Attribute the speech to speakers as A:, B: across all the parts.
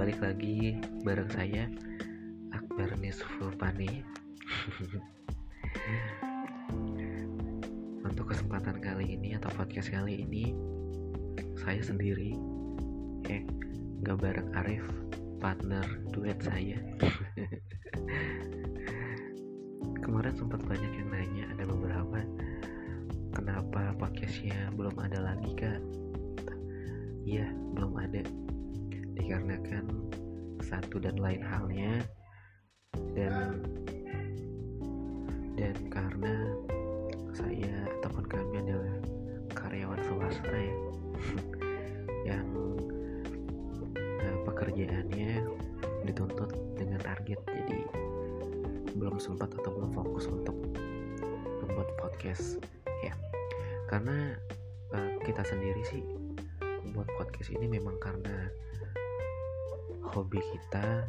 A: balik lagi bareng saya Akbar Nisfupani Untuk kesempatan kali ini atau podcast kali ini Saya sendiri Eh, gak bareng Arif Partner duet saya. Kemarin sempat banyak yang nanya Ada beberapa Kenapa podcastnya belum ada lagi kak? Iya belum ada dikarenakan satu dan lain halnya. Dan dan karena saya ataupun kami adalah karyawan swasta ya yang uh, pekerjaannya dituntut dengan target. Jadi belum sempat atau belum fokus untuk membuat podcast ya. Karena uh, kita sendiri sih membuat podcast ini memang karena hobi kita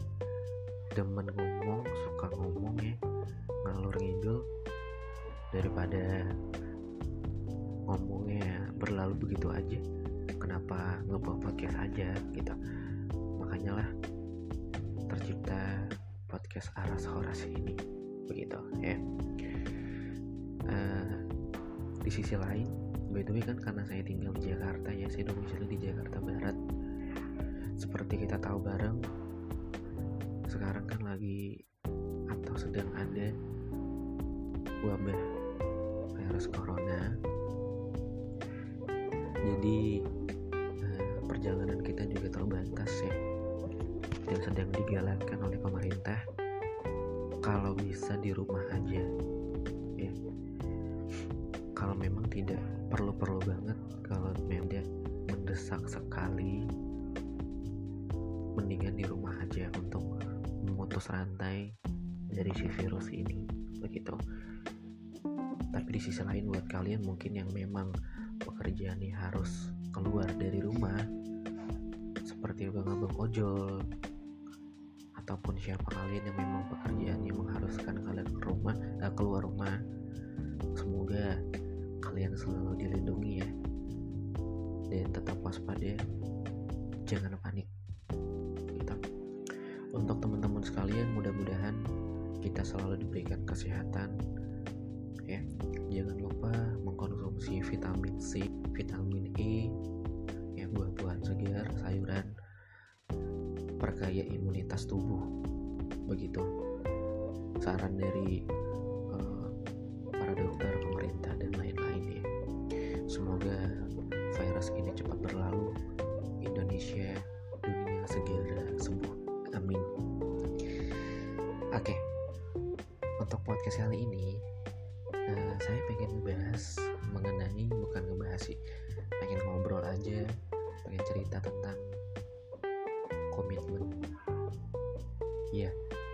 A: demen ngomong suka ngomong ya ngalur ngidul daripada ngomongnya berlalu begitu aja kenapa ngebuat podcast aja gitu. Makanya lah tercipta podcast aras horas ini begitu ya. Uh, di sisi lain by the way kan karena saya tinggal di Jakarta ya saya domisili di Jakarta Barat seperti kita tahu bareng sekarang kan lagi atau sedang ada wabah virus corona. Jadi eh, perjalanan kita juga terbatas ya dan sedang digalakkan oleh pemerintah. Kalau bisa di rumah aja ya. Kalau memang tidak perlu-perlu banget kalau memang mendesak sekali mendingan di rumah aja untuk memutus rantai dari si virus ini begitu tapi di sisi lain buat kalian mungkin yang memang pekerjaannya harus keluar dari rumah seperti abang-abang ojol ataupun siapa kalian yang memang pekerjaannya mengharuskan kalian ke rumah eh, keluar rumah semoga kalian selalu dilindungi ya dan tetap waspada jangan panik. Untuk teman-teman sekalian mudah-mudahan kita selalu diberikan kesehatan ya. Jangan lupa mengkonsumsi vitamin C vitamin E ya buah-buahan segar sayuran perkaya imunitas tubuh. Begitu. Saran dari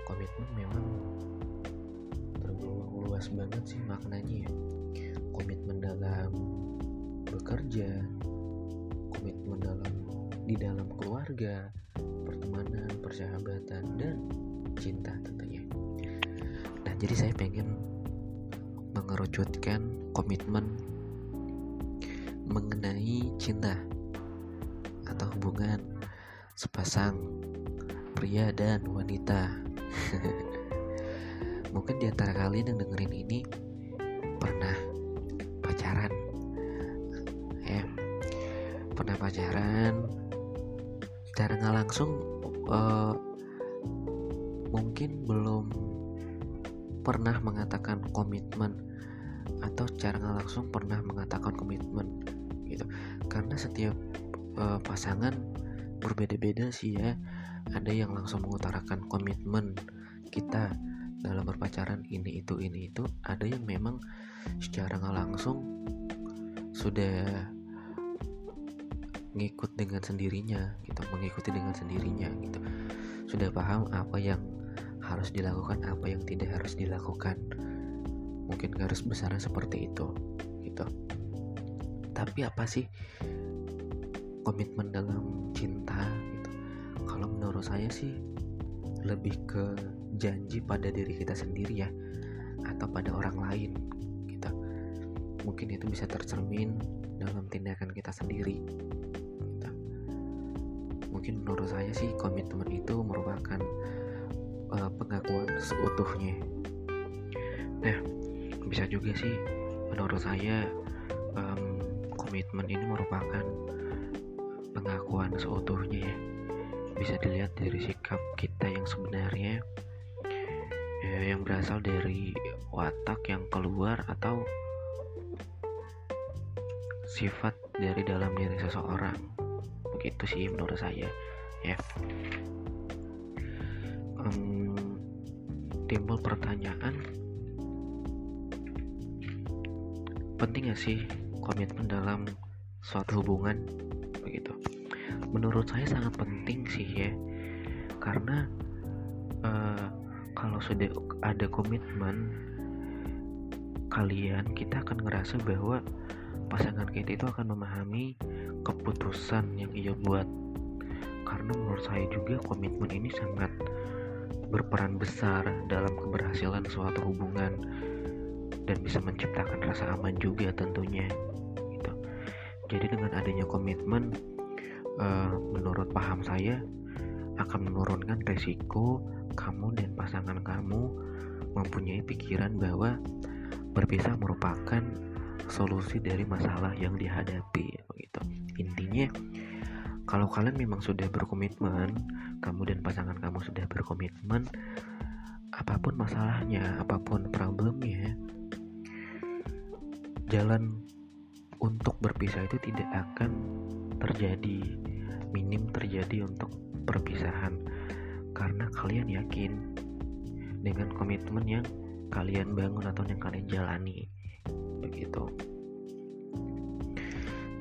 A: komitmen memang tergolong luas banget sih maknanya ya. Komitmen dalam bekerja komitmen dalam di dalam keluarga pertemanan persahabatan dan cinta tentunya. Nah jadi saya pengen mengerucutkan komitmen mengenai cinta atau hubungan sepasang pria dan wanita mungkin di antara kalian yang dengerin ini pernah pacaran ya. Pernah pacaran secara nggak langsung uh, mungkin belum pernah mengatakan komitmen atau secara nggak langsung pernah mengatakan komitmen gitu. Karena setiap uh, pasangan berbeda-beda sih ya. Ada yang langsung mengutarakan komitmen kita dalam berpacaran ini itu ini itu. Ada yang memang secara nggak langsung sudah ngikut dengan sendirinya gitu mengikuti dengan sendirinya gitu. Sudah paham apa yang harus dilakukan apa yang tidak harus dilakukan. Mungkin garis besarnya seperti itu gitu. Tapi apa sih komitmen dalam cinta gitu. Kalau menurut saya sih lebih ke janji pada diri kita sendiri ya atau pada orang lain gitu mungkin itu bisa tercermin dalam tindakan kita sendiri gitu. mungkin menurut saya sih komitmen itu merupakan uh, pengakuan seutuhnya. Nah bisa juga sih menurut saya um, komitmen ini merupakan pengakuan seutuhnya ya. Bisa dilihat dari sikap kita yang sebenarnya ya, yang berasal dari watak yang keluar atau sifat dari dalam diri seseorang. Begitu sih menurut saya ya. Um, timbul pertanyaan penting gak sih komitmen dalam suatu hubungan begitu menurut saya sangat penting sih ya. Karena uh, kalau sudah ada komitmen kalian kita akan ngerasa bahwa pasangan kita itu akan memahami keputusan yang ia buat. Karena menurut saya juga komitmen ini sangat berperan besar dalam keberhasilan suatu hubungan dan bisa menciptakan rasa aman juga tentunya. gitu. Jadi dengan adanya komitmen uh, menurut paham saya akan menurunkan resiko kamu dan pasangan kamu mempunyai pikiran bahwa berpisah merupakan solusi dari masalah yang dihadapi begitu. Intinya kalau kalian memang sudah berkomitmen, kamu dan pasangan kamu sudah berkomitmen apa pun masalahnya, apa pun problemnya, jalan untuk berpisah itu tidak akan terjadi minim terjadi untuk perpisahan. Karena kalian yakin dengan komitmen yang kalian bangun atau yang kalian jalani. Begitu.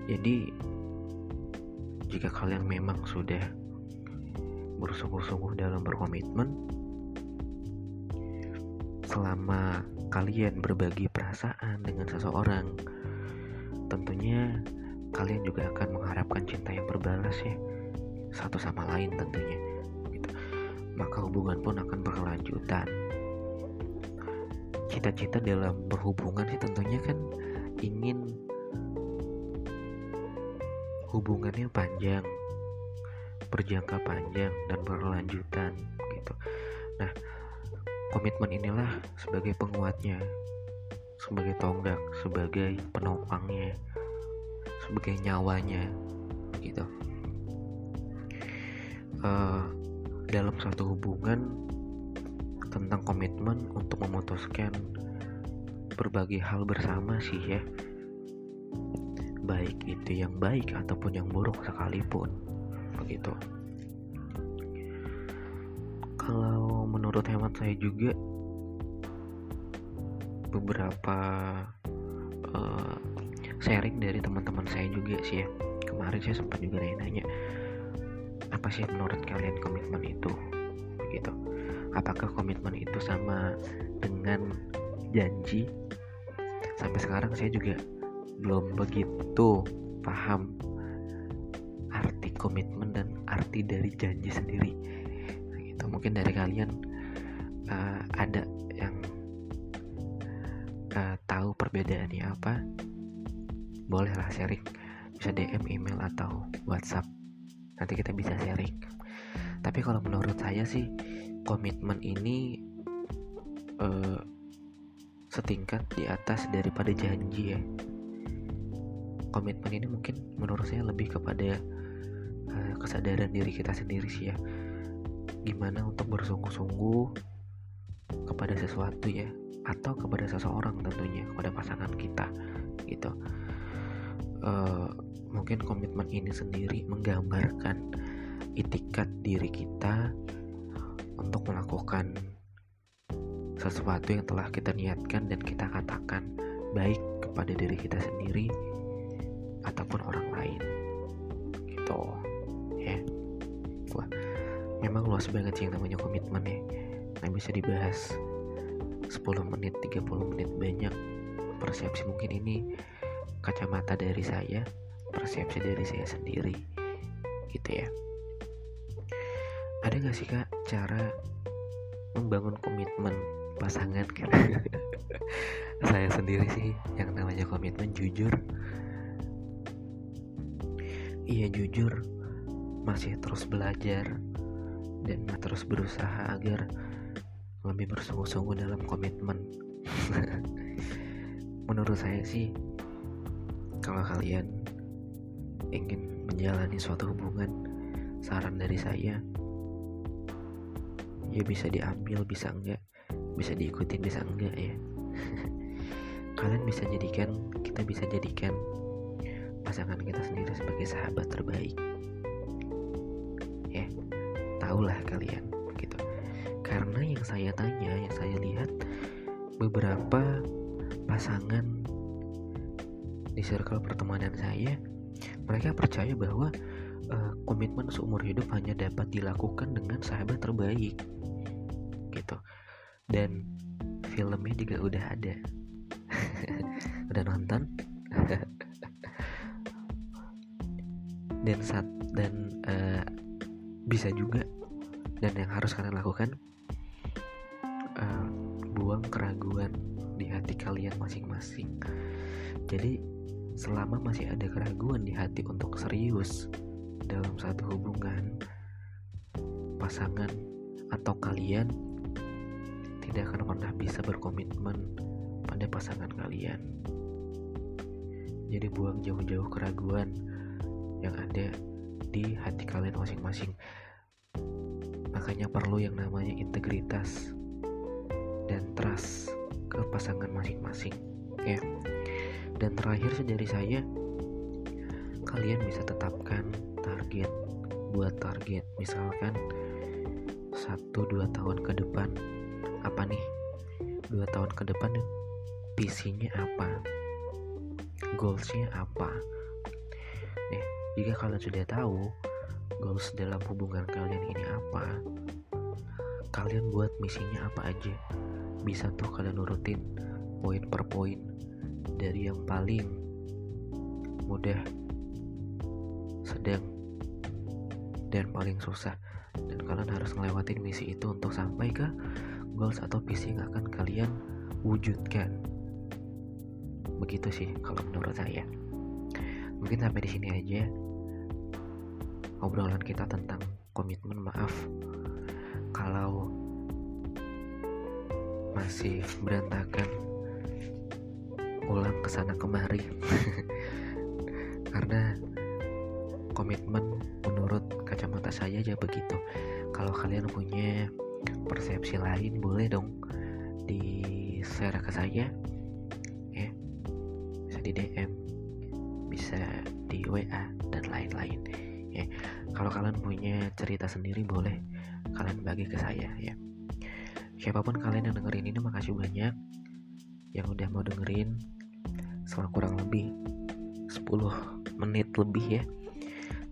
A: Jadi jika kalian memang sudah bersungguh-sungguh dalam berkomitmen selama kalian berbagi perasaan dengan seseorang, tentunya kalian juga akan mengharapkan cinta yang berbalas ya satu sama lain tentunya. Gitu. Maka hubungan pun akan berkelanjutan. Cita-cita dalam berhubungan sih tentunya kan ingin hubungannya panjang, berjangka panjang dan berkelanjutan gitu. Nah, Komitmen inilah sebagai penguatnya, sebagai tonggak, sebagai penopangnya, sebagai nyawanya, gitu. Uh, dalam satu hubungan tentang komitmen untuk memutuskan berbagai hal bersama sih ya baik itu yang baik ataupun yang buruk sekalipun begitu kalau menurut hemat saya juga beberapa uh, sharing dari teman-teman saya juga sih ya. Kemarin saya sempat juga nanya-nanya apa sih menurut kalian komitmen itu? Begitu. Apakah komitmen itu sama dengan janji? Sampai sekarang saya juga belum begitu paham arti komitmen dan arti dari janji sendiri. Gitu. Mungkin dari kalian uh, ada perbedaannya apa bolehlah sharing. Bisa DM email atau WhatsApp. Nanti kita bisa sharing. Tapi kalau menurut saya sih komitmen ini uh, setingkat di atas daripada janji ya. Komitmen ini mungkin menurut saya lebih kepada uh, kesadaran diri kita sendiri sih ya. Gimana untuk bersungguh-sungguh kepada sesuatu ya atau kepada seseorang tentunya kepada pasangan kita gitu. Uh, mungkin komitmen ini sendiri menggambarkan itikat diri kita untuk melakukan sesuatu yang telah kita niatkan dan kita katakan baik kepada diri kita sendiri ataupun orang lain. Gitu ya. Wah memang luas banget sih yang namanya komitmen ya. Yang bisa dibahas 10 menit 30 menit banyak persepsi mungkin ini kacamata dari saya persepsi dari saya sendiri gitu ya. Ada gak sih kak cara membangun komitmen pasangan kan saya sendiri sih yang namanya komitmen jujur. Iya jujur. Masih terus belajar dan terus berusaha agar lebih bersungguh-sungguh dalam komitmen. Menurut saya sih kalau kalian ingin menjalani suatu hubungan saran dari saya ya bisa diambil bisa enggak bisa diikutin bisa enggak ya. Kalian bisa jadikan kita bisa jadikan pasangan kita sendiri sebagai sahabat terbaik. Ya tahulah kalian karena yang saya tanya yang saya lihat beberapa pasangan di circle pertemanan saya mereka percaya bahwa uh, komitmen seumur hidup hanya dapat dilakukan dengan sahabat terbaik gitu. Dan filmnya juga udah ada. Udah nonton? Dan saat dan uh, bisa juga dan yang harus kalian lakukan uh, buang keraguan di hati kalian masing-masing. Jadi selama masih ada keraguan di hati untuk serius dalam satu hubungan pasangan atau kalian tidak akan pernah bisa berkomitmen pada pasangan kalian. Jadi buang jauh-jauh keraguan yang ada di hati kalian masing-masing makanya perlu yang namanya integritas dan trust ke pasangan masing-masing ya. Dan terakhir dari saya kalian bisa tetapkan target buat target. Misalkan satu dua tahun ke depan apa nih? Dua tahun ke depan visinya apa? Goalsnya apa? Nih jika kalian sudah tahu goals dalam hubungan kalian ini apa? Kalian buat misinya apa aja? Bisa tuh kalian nurutin poin per poin dari yang paling mudah sedang dan paling susah. Dan kalian harus ngelewatin misi itu untuk sampai ke goals atau visi yang akan kalian wujudkan. Begitu sih kalau menurut saya. Mungkin sampai di sini aja obrolan kita tentang komitmen maaf. Kalau masih berantakan ulang ke sana kemari. Karena komitmen menurut kacamata saya aja begitu. Kalau kalian punya persepsi lain boleh dong di share ke saya. Ya bisa di DM bisa di WA dan lain-lain ya. Kalau kalian punya cerita sendiri boleh kalian bagi ke saya ya. Siapa pun kalian yang dengerin ini makasih banyak. Yang udah mau dengerin selama kurang lebih 10 menit lebih ya.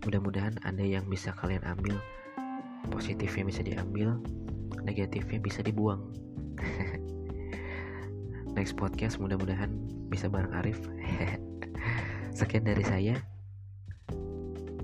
A: Mudah-mudahan ada yang bisa kalian ambil. Positifnya bisa diambil negatifnya bisa dibuang. Next podcast mudah-mudahan bisa bareng Arif. Sekian dari saya